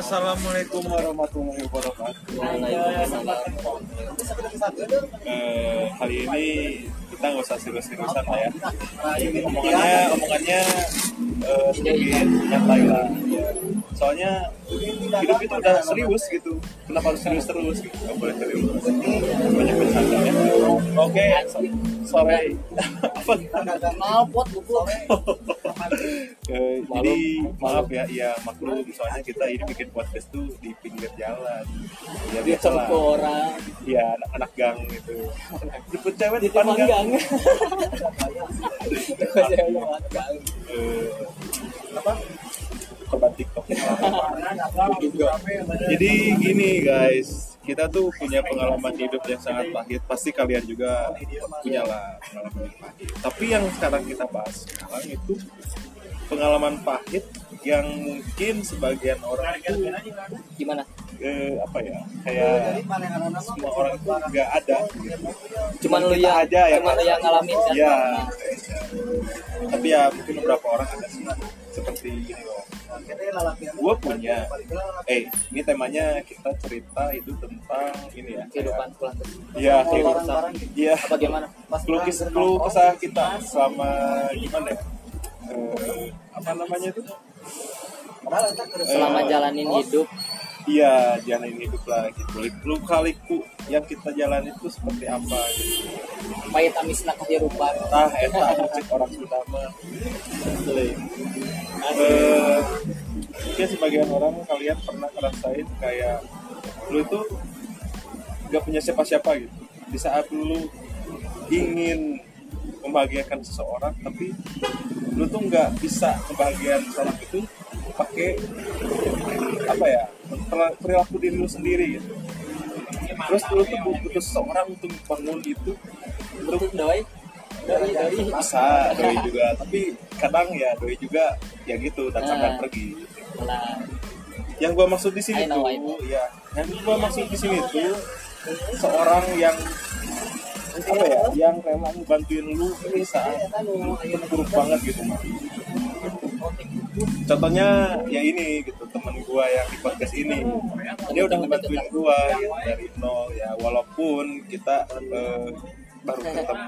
Assalamualaikum warahmatullahi wabarakatuh. Eh, kali ini kita nggak usah serius-seriusan lah ya. Omongannya, omongannya eh, sedikit nyantai lah. Ya. Soalnya hidup itu udah serius gitu. Kenapa harus serius terus gitu? Gak boleh serius. Banyak bercanda ya. Oke, sore. Apa? Pot buku. Jadi maaf ya, ya maklum soalnya kita ini bikin podcast tuh di pinggir jalan. Ya biasa lah. orang. Ya anak-anak gang gitu. Jemput cewek Di depan gang. Eh, apa? Korban TikTok. Jadi gini guys, kita tuh punya pengalaman hidup yang sangat pahit. Pasti kalian juga punya lah pengalaman yang pahit. Tapi yang sekarang kita bahas sekarang itu pengalaman pahit yang mungkin sebagian orang itu Gimana? eh, apa ya kayak semua orang itu nggak ada gitu. Cuman lu yang aja ya cuman lu yang ngalamin kan? ya tapi ya mungkin beberapa orang ada sih seperti ini loh gue punya eh ini temanya kita cerita itu tentang ini ya Kehidupan pulang ke Iya, kehidupan. Iya. Apa gimana? Keluh kisah keluh kesah kita selama gimana ya? Eh, apa namanya itu? Selama Eh, jalanin hidup Iya, jalanin hidup lah gitu. Lu kaliku yang kita jalan itu seperti apa gitu. pahit amisna kehidupan. Tah, eta musik orang Sunda mah. Eh, mungkin sebagian orang kalian pernah ngerasain kayak lu itu gak punya siapa-siapa gitu. Di saat lu ingin membahagiakan seseorang, tapi lu tuh nggak bisa membahagiakan seseorang itu pakai perilaku diri lu sendiri gitu. Terus lu tuh butuh seseorang untuk bangun itu Untuk doi. Doi doi. bisa doi juga tapi kadang ya doi juga ya gitu dan sampai Nah. pergi Nah, yang gua maksud di sini tuh ya yang gua maksud di sini tuh seorang yang apa ya yang rela ngebantuin lu di saat terpuruk banget gitu Mak. Contohnya ya ini gitu temen gua yang di podcast ini dia udah ngebantuin gua gitu, dari nol ya walaupun kita eh, baru ketemu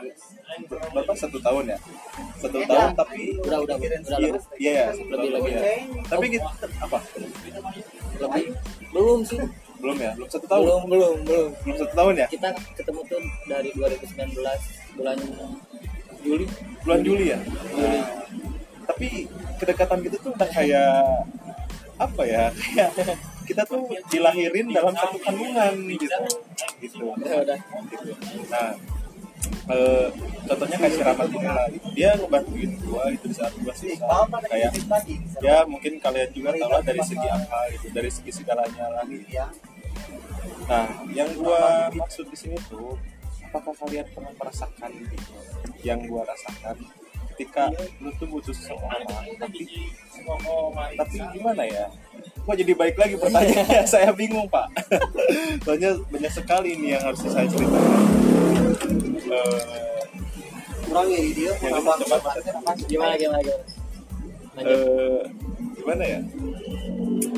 ber- berapa satu tahun ya satu tahun tapi udah udah udah iya lebih. iya ya, satu tahun Lebih, ya. lebih. tapi kita apa lebih. Belum sih. belum ya belum satu tahun Belum belum belum. belum satu tahun ya Kita ketemu tuh dari 2019 bulan Juli. bulan Juli ya Juli. Tapi kedekatan kita tuh udah kayak apa ya kayak kita tuh dilahirin dalam satu kandungan gitu. Gitu. Ya udah. gitu. nah eh, contohnya kayak si Rahmat ini lah. Dia ngebantuin gua itu di saat gua susah kayak ya mungkin kalian juga tahu lah dari segi apa gitu dari segi segalanya lah nah yang gua maksud di sini tuh apakah kalian pernah merasakan gitu yang gua rasakan ketika lu tuh butuh seseorang tapi tapi gimana ya? Kok jadi baik lagi pertanyaannya? Saya bingung pak. Soalnya banyak sekali ini yang harus saya ceritakan. Eh, kurang ya dia yang ini coba Gimana gimana gimana. Eh, gimana ya?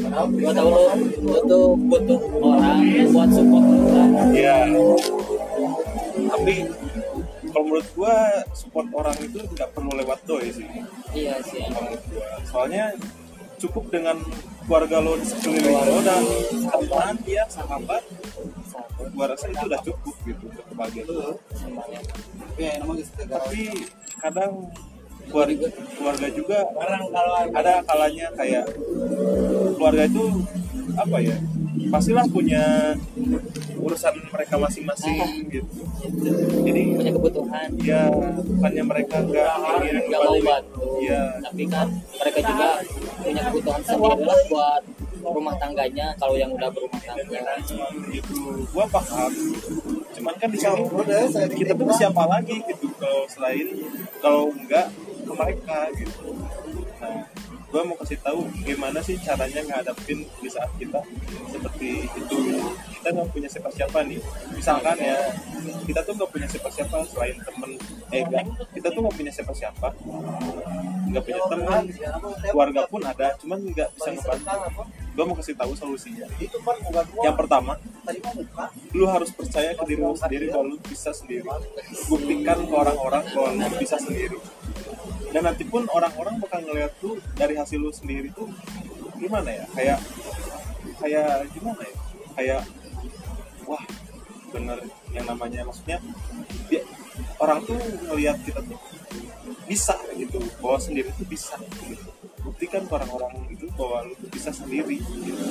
Gua tahu lu, lu tuh butuh orang buat support lu kan. ya tapi menurut gua support orang itu nggak perlu lewat doi sih. Iya sih. kalau menurut gua. Soalnya cukup dengan keluarga lo di sekeliling lo dan teman dia sahabat. Gua rasa itu udah cukup gitu untuk kebahagiaan lo ya gitu tapi kadang keluarga, keluarga juga ada kalanya kayak keluarga itu apa ya pastilah punya urusan mereka masing-masing gitu jadi Punya kebutuhan. ya bukannya mereka nggak ingin Gak mau kembali bantu. Iya. Tapi kan mereka juga punya kebutuhan sendiri lah buat rumah tangganya kalau yang udah berumah tangga. gitu gua paham cuman kan di sini kita tuh siapa lagi gitu kalau selain kalau enggak ke mereka gitu nah gua mau kasih tahu gimana sih caranya ngadapin di saat kita seperti itu kita nggak punya siapa-siapa nih. Misalkan ya kita tuh nggak punya siapa-siapa selain temen eh kita tuh nggak punya siapa nggak punya teman keluarga pun ada cuman nggak bisa ngebantu. Gue mau kasih tahu solusinya. Yang pertama lu harus percaya ke diri lu sendiri bahwa lu bisa sendiri. Buktikan ke orang-orang bahwa lu bisa sendiri. Dan nanti pun orang-orang bakal ngeliat lu dari hasil lu sendiri tuh gimana ya? Kayak kayak gimana ya? Kayak wah bener yang namanya maksudnya dia, orang tuh ngeliat kita tuh bisa gitu bahwa sendiri tuh bisa gitu. buktikan ke orang-orang itu bahwa lu tuh bisa sendiri gitu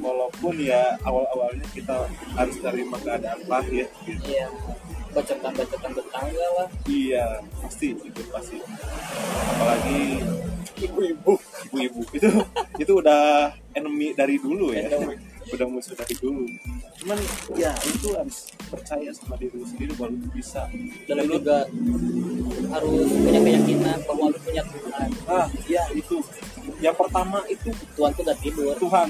walaupun ya awal-awalnya kita harus terima keadaan pahit gitu. iya bacotan-bacotan tetangga lah Iya, pasti itu pasti. Apalagi ibu-ibu, ibu-ibu itu itu udah enemy dari dulu ya. Udah musuh dari dulu. Cuman ya itu harus percaya sama diri lu sendiri bahwa lu bisa. dan lu juga harus punya keyakinan bahwa lu punya Tuhan Ah, ya itu. Yang pertama itu Tuhan tuh gak tidur Tuhan.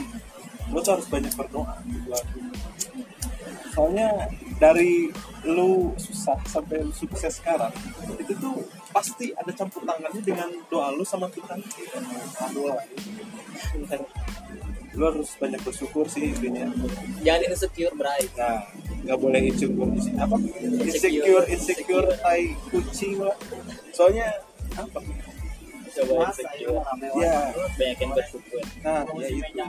Lu tuh harus banyak berdoa Tuhan. Soalnya dari lu susah sampai lu sukses sekarang itu tuh pasti ada campur tangannya dengan doa lu sama Tuhan. Aduh, lu harus banyak bersyukur sih intinya. jangan insecure bray Nah, nggak boleh insecure apa? Insecure, insecure, tai kucing lah. Soalnya apa? coba insecure Ya, banyakin bersyukur nah ya itu.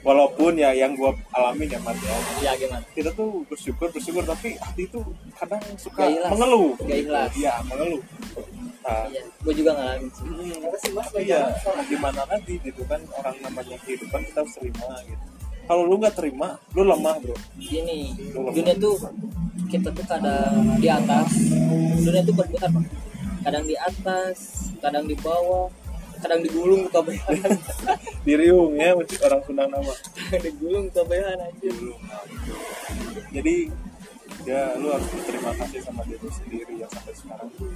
Walaupun ya yang gua alamin ya Mat ya, ya gimana kita tuh bersyukur bersyukur tapi hati itu kadang suka Gak mengeluh Gak ikhlas. iya mengeluh nah, iya. gue juga ngalamin sih. Hmm, tapi ya gimana? Nanti gitu kan orang namanya kehidupan kita harus terima gitu. Kalau lu nggak terima lu lemah bro. Gini dunia tuh kita tuh kadang di atas dunia tuh berputar Pak. kadang di atas kadang di bawah kadang digulung ke bayangan diriung ya orang Sunda nama. Digulung ke bayangan anjir jadi ya lu harus berterima kasih sama diri sendiri yang sampai sekarang. tuh.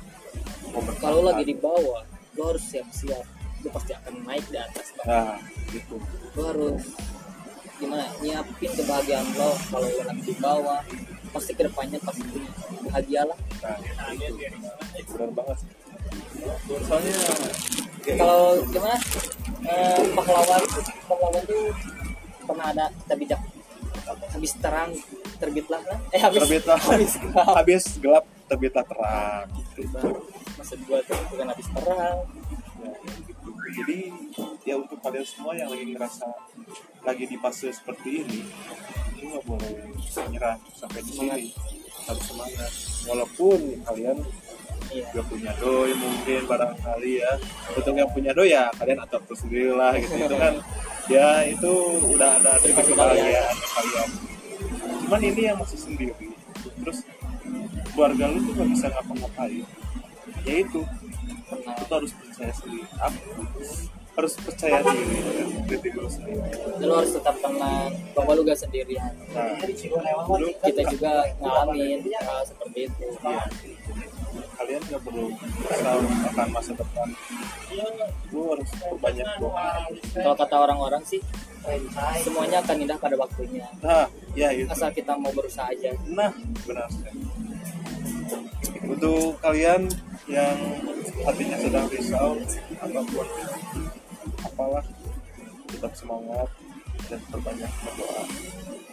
Kalau lagi di bawah lo harus siap-siap. Lo pasti akan naik di atas Pak. nah gitu. Lo harus gimana nyiapin kebahagiaan lo kalau lo lagi di bawah. Pasti ke depannya pasti bahagia lah. Nah itu benar banget. Soalnya ya, kalau gimana eh, pahlawan pahlawan tuh pernah ada kita bijak. Habis terang terbitlah kan eh habis terbitlah. habis gelap. Habis gelap terbitlah terang. Gitu. Maksud gua tuh bukan habis terang Ya, gitu. jadi ya untuk kalian semua yang lagi ngerasa lagi di fase seperti ini itu nggak boleh menyerah sampai di sini. Harus semangat. Walaupun kalian iya. gak punya doi mungkin barangkali ya. Untuk yang punya doi ya kalian atur terus sendiri lah gitu. Itu kan ya itu udah ada terima kebahagiaan kalian. cuman ini yang masih sendiri. Terus keluarga lu tuh gak bisa ngapa-ngapain ya itu. Pernah lu tuh harus percaya sendiri. Apa? harus percaya diri kan diri lu sendiri. Lo harus tetap tenang bahwa lu gak sendirian. Nah dulu kita juga ngalamin hal seperti itu. Ya, kalian gak perlu tahu akan masa depan. Lu harus banyak doa. Kalau kata orang-orang sih semuanya akan indah pada waktunya. Nah ya itu asal kita mau berusaha aja. Nah, benar. Sekali. Untuk kalian yang hatinya sedang risau apa pun apalah tetap semangat dan perbanyak berdoa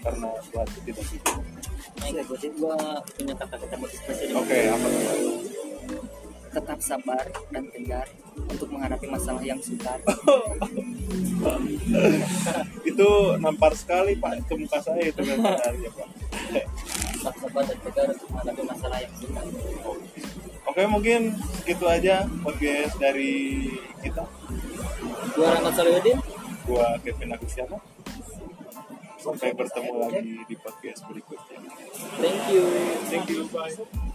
karena Tuhan itu tidak tidur. itu gue gue punya kata-kata motivasi Oke, apa tetap sabar dan tegar untuk menghadapi masalah yang sukar. Itu nampar sekali Pak ke muka saya itu kan ya Pak. tetap sabar dan tegar untuk menghadapi masalah yang sukar. Oke, mungkin segitu aja podcast dari kita. gue Rahmat Solihuddin Gua Kevin Agustiano. Sampai bertemu lagi di podcast berikutnya. thank you Thank you, bye.